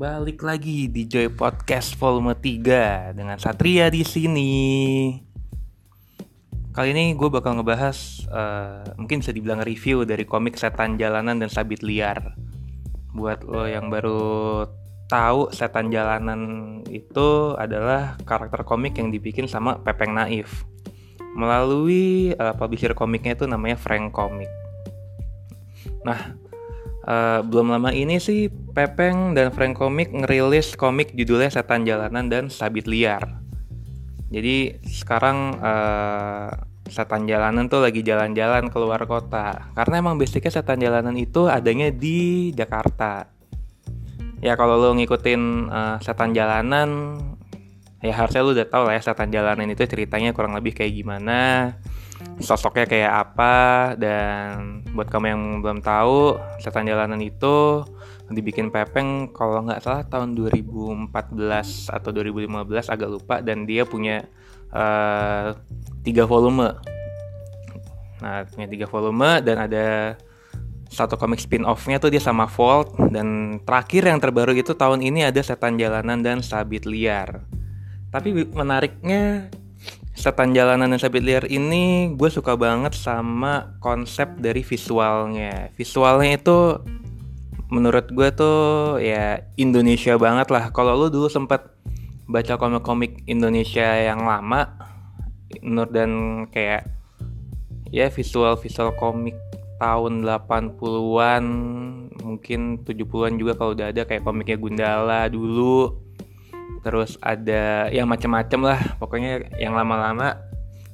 Balik lagi di Joy Podcast volume 3 dengan Satria di sini. Kali ini gue bakal ngebahas uh, mungkin bisa dibilang review dari komik Setan Jalanan dan Sabit Liar. Buat lo yang baru tahu Setan Jalanan itu adalah karakter komik yang dibikin sama Pepeng Naif melalui uh, publisher komiknya itu namanya Frank Comic. Nah, uh, belum lama ini sih Pepeng dan Frank Comic ngerilis komik judulnya Setan Jalanan dan Sabit Liar. Jadi sekarang uh, setan jalanan tuh lagi jalan-jalan keluar kota. Karena emang basicnya setan jalanan itu adanya di Jakarta. Ya kalau lo ngikutin uh, setan jalanan, ya harusnya lo udah tau lah ya setan jalanan itu ceritanya kurang lebih kayak gimana sosoknya kayak apa dan buat kamu yang belum tahu setan jalanan itu dibikin Pepeng kalau nggak salah tahun 2014 atau 2015 agak lupa dan dia punya uh, tiga volume. Nah punya tiga volume dan ada satu komik spin-offnya tuh dia sama Volt dan terakhir yang terbaru itu tahun ini ada Setan Jalanan dan Sabit Liar. Tapi menariknya setan jalanan dan sabit liar ini gue suka banget sama konsep dari visualnya. Visualnya itu menurut gue tuh ya Indonesia banget lah. Kalau lu dulu sempet baca komik-komik Indonesia yang lama menurut dan kayak ya visual-visual komik tahun 80-an mungkin 70-an juga kalau udah ada kayak komiknya Gundala dulu terus ada yang macam-macam lah pokoknya yang lama-lama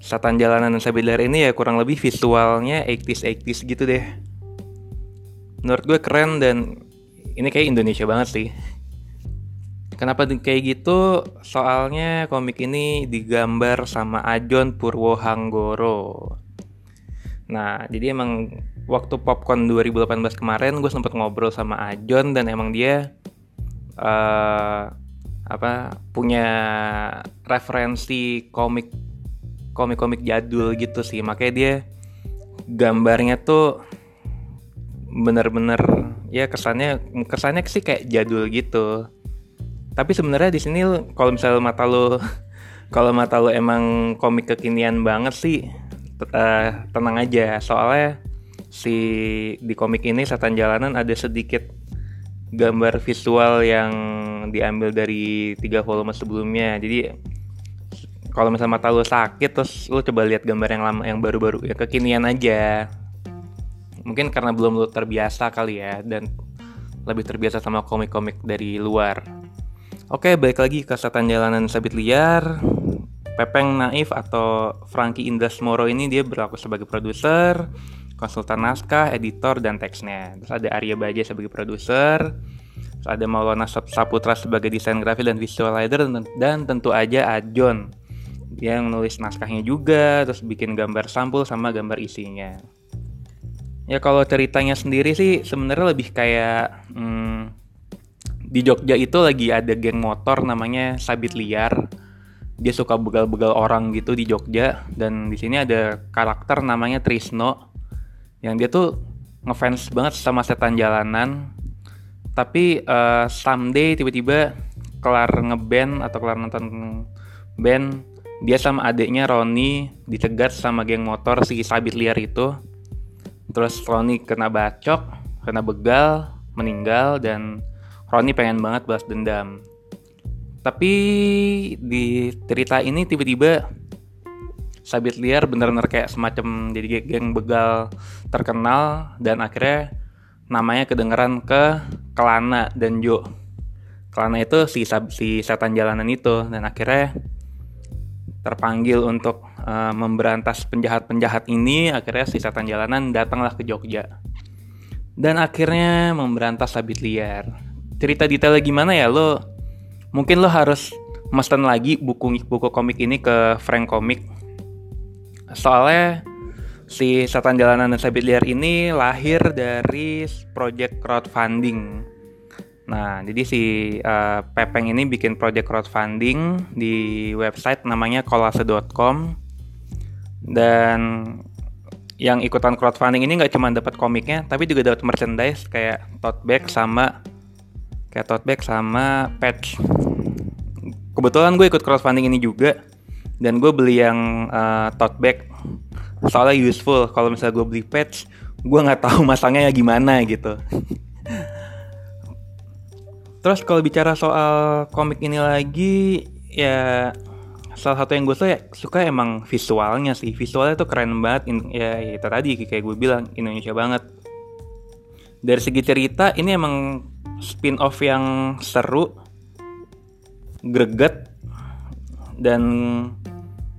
Satan Jalanan dan Sabilar ini ya kurang lebih visualnya 80s 80s gitu deh menurut gue keren dan ini kayak Indonesia banget sih Kenapa kayak gitu? Soalnya komik ini digambar sama Ajon Purwo Hanggoro. Nah, jadi emang waktu Popcorn 2018 kemarin gue sempet ngobrol sama Ajon dan emang dia uh, apa punya referensi komik komik-komik jadul gitu sih. Makanya dia gambarnya tuh bener-bener ya kesannya kesannya sih kayak jadul gitu. Tapi sebenarnya di sini kalau misalnya mata lo kalau mata lo emang komik kekinian banget sih uh, tenang aja. Soalnya si di komik ini setan jalanan ada sedikit gambar visual yang diambil dari tiga volume sebelumnya. Jadi kalau misalnya mata lu sakit terus lu coba lihat gambar yang lama yang baru-baru ya kekinian aja. Mungkin karena belum lu terbiasa kali ya dan lebih terbiasa sama komik-komik dari luar. Oke balik lagi ke setan jalanan sabit liar. Pepeng Naif atau Frankie Indras Moro ini dia berlaku sebagai produser, konsultan naskah, editor, dan teksnya. Terus ada Arya Baja sebagai produser, ada Maulana Saputra sebagai desain grafis dan visualizer dan, tentu aja Ajon yang nulis naskahnya juga terus bikin gambar sampul sama gambar isinya. Ya kalau ceritanya sendiri sih sebenarnya lebih kayak hmm, di Jogja itu lagi ada geng motor namanya Sabit Liar. Dia suka begal-begal orang gitu di Jogja dan di sini ada karakter namanya Trisno yang dia tuh ngefans banget sama setan jalanan tapi uh, someday tiba-tiba kelar ngeband atau kelar nonton band dia sama adiknya Roni dicegat sama geng motor si sabit liar itu. Terus Roni kena bacok kena begal meninggal dan Roni pengen banget balas dendam. Tapi di cerita ini tiba-tiba sabit liar bener-bener kayak semacam jadi geng begal terkenal dan akhirnya namanya kedengeran ke Kelana dan Jo. Kelana itu si si setan jalanan itu dan akhirnya terpanggil untuk uh, memberantas penjahat-penjahat ini. Akhirnya si setan jalanan datanglah ke Jogja. Dan akhirnya memberantas sabit liar. Cerita detailnya gimana ya? Lo mungkin lo harus mesen lagi buku buku komik ini ke Frank Comic. Soalnya si Setan Jalanan dan Sabit Liar ini lahir dari project crowdfunding. Nah, jadi si uh, Pepeng ini bikin project crowdfunding di website namanya kolase.com dan yang ikutan crowdfunding ini nggak cuma dapat komiknya, tapi juga dapat merchandise kayak tote bag sama kayak tote bag sama patch. Kebetulan gue ikut crowdfunding ini juga dan gue beli yang uh, tote bag soalnya useful. Kalau misalnya gue beli patch gue nggak tahu masangnya gimana gitu. Terus kalau bicara soal komik ini lagi ya salah satu yang gue suka, suka emang visualnya sih. Visualnya tuh keren banget. Ya, ya itu tadi kayak gue bilang Indonesia banget. Dari segi cerita ini emang spin off yang seru greget dan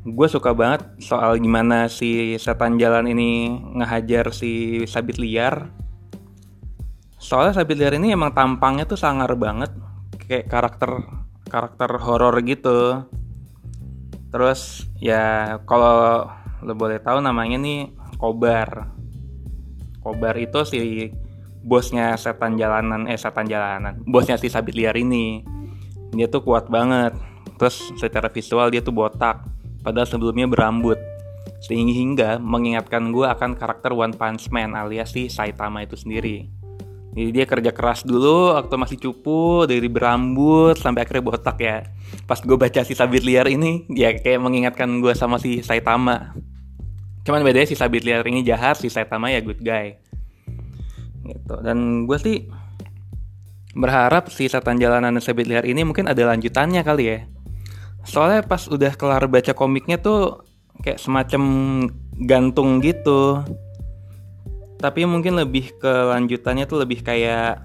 gue suka banget soal gimana si setan jalan ini ngehajar si sabit liar. Soalnya sabit liar ini emang tampangnya tuh sangar banget kayak karakter karakter horor gitu. Terus ya kalau lo boleh tahu namanya nih kobar. Kobar itu si bosnya setan jalanan eh setan jalanan bosnya si sabit liar ini. Dia tuh kuat banget. Terus secara visual dia tuh botak padahal sebelumnya berambut. Sehingga mengingatkan gue akan karakter One Punch Man alias si Saitama itu sendiri. Jadi dia kerja keras dulu waktu masih cupu dari berambut sampai akhirnya botak ya. Pas gue baca si Sabit Liar ini ya kayak mengingatkan gue sama si Saitama. Cuman bedanya si Sabit Liar ini jahat si Saitama ya good guy. Gitu. Dan gue sih berharap si setan jalanan dan sabit liar ini mungkin ada lanjutannya kali ya soalnya pas udah kelar baca komiknya tuh kayak semacam gantung gitu. Tapi mungkin lebih ke lanjutannya tuh lebih kayak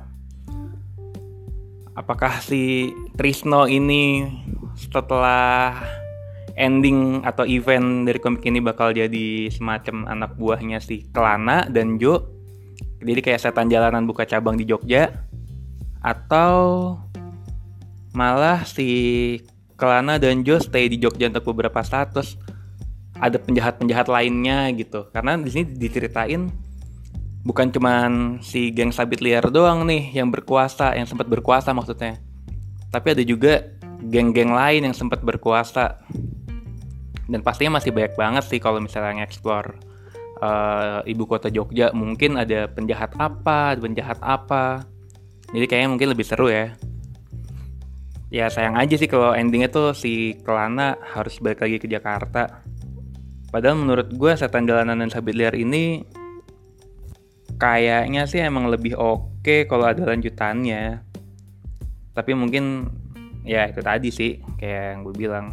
apakah si Trisno ini setelah ending atau event dari komik ini bakal jadi semacam anak buahnya si Kelana dan Jo? Jadi kayak setan jalanan buka cabang di Jogja? Atau malah si Kelana dan Jo stay di Jogja untuk beberapa status. Ada penjahat-penjahat lainnya gitu. Karena di sini diceritain bukan cuman si geng sabit liar doang nih yang berkuasa yang sempat berkuasa maksudnya. Tapi ada juga geng-geng lain yang sempat berkuasa. Dan pastinya masih banyak banget sih kalau misalnya nge-explore uh, ibu kota Jogja. Mungkin ada penjahat apa penjahat apa. Jadi kayaknya mungkin lebih seru ya ya sayang aja sih kalau endingnya tuh si Kelana harus balik lagi ke Jakarta. Padahal menurut gue setan jalanan dan sabit liar ini kayaknya sih emang lebih oke kalau ada lanjutannya. Tapi mungkin ya itu tadi sih kayak yang gue bilang.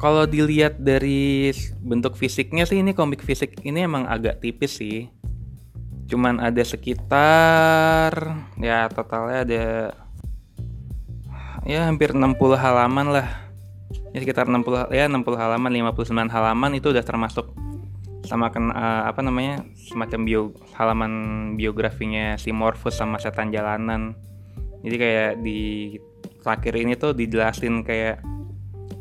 Kalau dilihat dari bentuk fisiknya sih ini komik fisik ini emang agak tipis sih cuman ada sekitar ya totalnya ada ya hampir 60 halaman lah. Ya sekitar 60 ya 60 halaman 59 halaman itu udah termasuk sama kan uh, apa namanya semacam bio halaman biografinya si Morpheus sama setan jalanan. Jadi kayak di terakhir ini tuh dijelasin kayak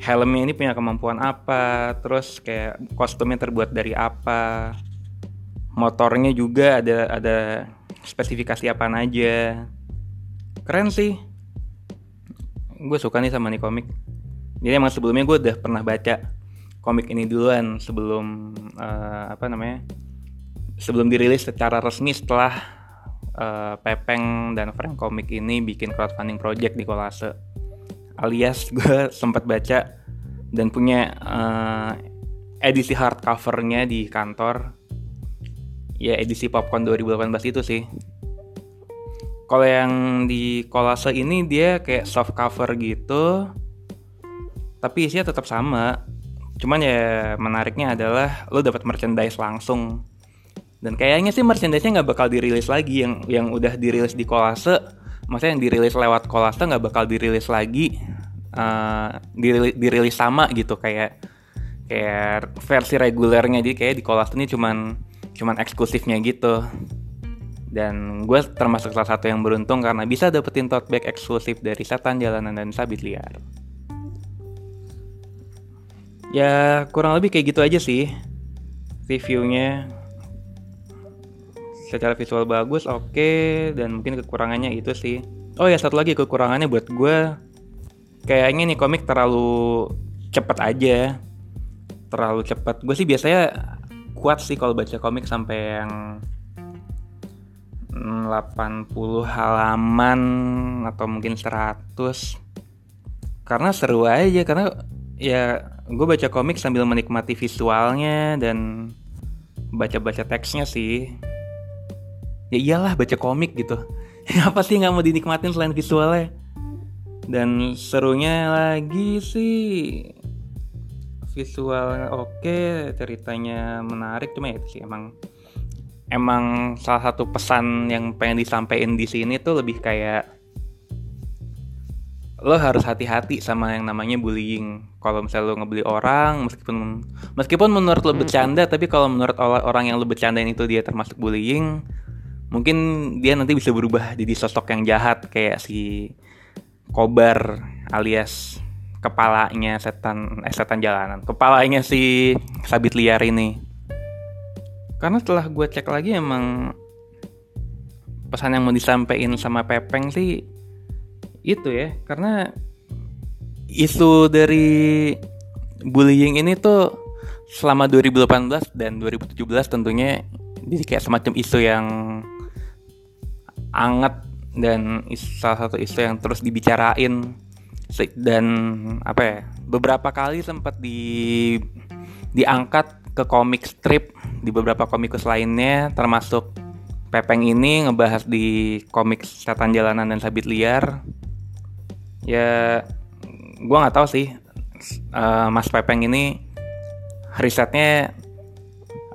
helmnya ini punya kemampuan apa terus kayak kostumnya terbuat dari apa motornya juga ada ada spesifikasi apa aja. Keren sih. Gue suka nih sama nih komik. Jadi emang sebelumnya gue udah pernah baca komik ini duluan sebelum uh, apa namanya sebelum dirilis secara resmi setelah uh, Pepeng dan Frank Komik ini bikin crowdfunding project di Kolase. Alias gue sempat baca dan punya uh, edisi hardcovernya di kantor ya edisi Popcorn 2018 itu sih. Kalau yang di kolase ini dia kayak soft cover gitu, tapi isinya tetap sama. Cuman ya menariknya adalah lo dapat merchandise langsung. Dan kayaknya sih merchandise-nya nggak bakal dirilis lagi yang yang udah dirilis di kolase, maksudnya yang dirilis lewat kolase nggak bakal dirilis lagi, uh, dirilis, dirilis sama gitu kayak kayak versi regulernya jadi kayak di kolase ini cuman cuman eksklusifnya gitu. Dan gue termasuk salah satu yang beruntung karena bisa dapetin tote bag eksklusif dari setan jalanan dan sabit liar. Ya kurang lebih kayak gitu aja sih reviewnya. Secara visual bagus oke okay, dan mungkin kekurangannya itu sih. Oh ya satu lagi kekurangannya buat gue kayaknya nih komik terlalu cepet aja. Terlalu cepet. Gue sih biasanya kuat sih kalau baca komik sampai yang 80 halaman atau mungkin 100 karena seru aja karena ya gue baca komik sambil menikmati visualnya dan baca-baca teksnya sih. Ya iyalah baca komik gitu. Apa sih nggak mau dinikmatin selain visualnya? Dan serunya lagi sih visualnya oke ceritanya menarik cuma ya sih emang emang salah satu pesan yang pengen disampaikan di sini tuh lebih kayak lo harus hati-hati sama yang namanya bullying. Kalau misalnya lo ngebully orang, meskipun meskipun menurut lo bercanda, tapi kalau menurut orang yang lo bercandain itu dia termasuk bullying, mungkin dia nanti bisa berubah jadi sosok yang jahat kayak si Kobar alias kepalanya setan eh setan jalanan, kepalanya si sabit liar ini. Karena setelah gue cek lagi emang pesan yang mau disampaikan sama Pepeng sih itu ya. Karena isu dari bullying ini tuh selama 2018 dan 2017 tentunya jadi kayak semacam isu yang anget dan salah satu isu yang terus dibicarain dan apa ya beberapa kali sempat di diangkat ke komik strip di beberapa komikus lainnya termasuk Pepeng ini ngebahas di komik Setan Jalanan dan Sabit Liar. Ya gue nggak tahu sih uh, Mas Pepeng ini risetnya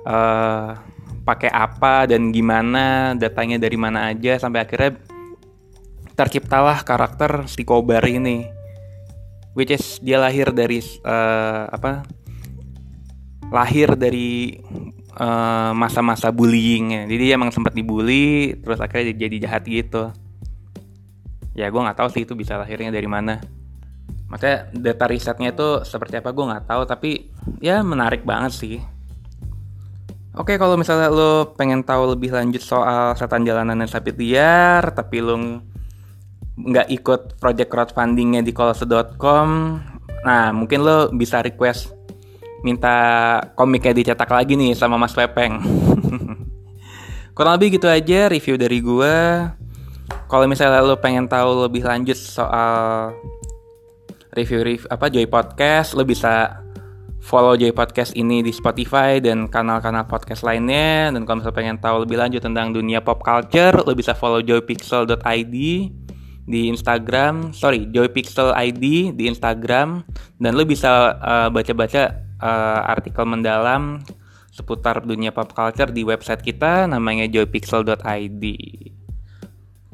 uh, pakai apa dan gimana datanya dari mana aja sampai akhirnya terciptalah karakter si Kobar ini which is dia lahir dari uh, apa? Lahir dari masa-masa uh, bullyingnya jadi dia emang sempat dibully terus akhirnya jadi jahat gitu. Ya gue nggak tahu sih itu bisa lahirnya dari mana. Makanya data risetnya itu seperti apa gue nggak tahu tapi ya menarik banget sih. Oke, kalau misalnya lo pengen tahu lebih lanjut soal setan jalanan dan sapi liar, tapi lo nggak ikut project crowdfundingnya di kolose.com, nah mungkin lo bisa request minta komiknya dicetak lagi nih sama Mas Pepeng. Kurang lebih gitu aja review dari gue kalau misalnya lo pengen tahu lebih lanjut soal review-review apa Joy Podcast, lo bisa follow Joy Podcast ini di Spotify dan kanal-kanal podcast lainnya. Dan kalau misalnya pengen tahu lebih lanjut tentang dunia pop culture, lo bisa follow joypixel.id di Instagram, sorry joypixel.id di Instagram, dan lo bisa uh, baca-baca uh, artikel mendalam seputar dunia pop culture di website kita namanya joypixel.id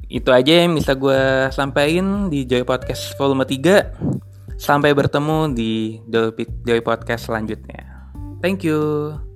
itu aja yang bisa gue sampaikan di Joy Podcast volume 3. Sampai bertemu di Joy Podcast selanjutnya. Thank you.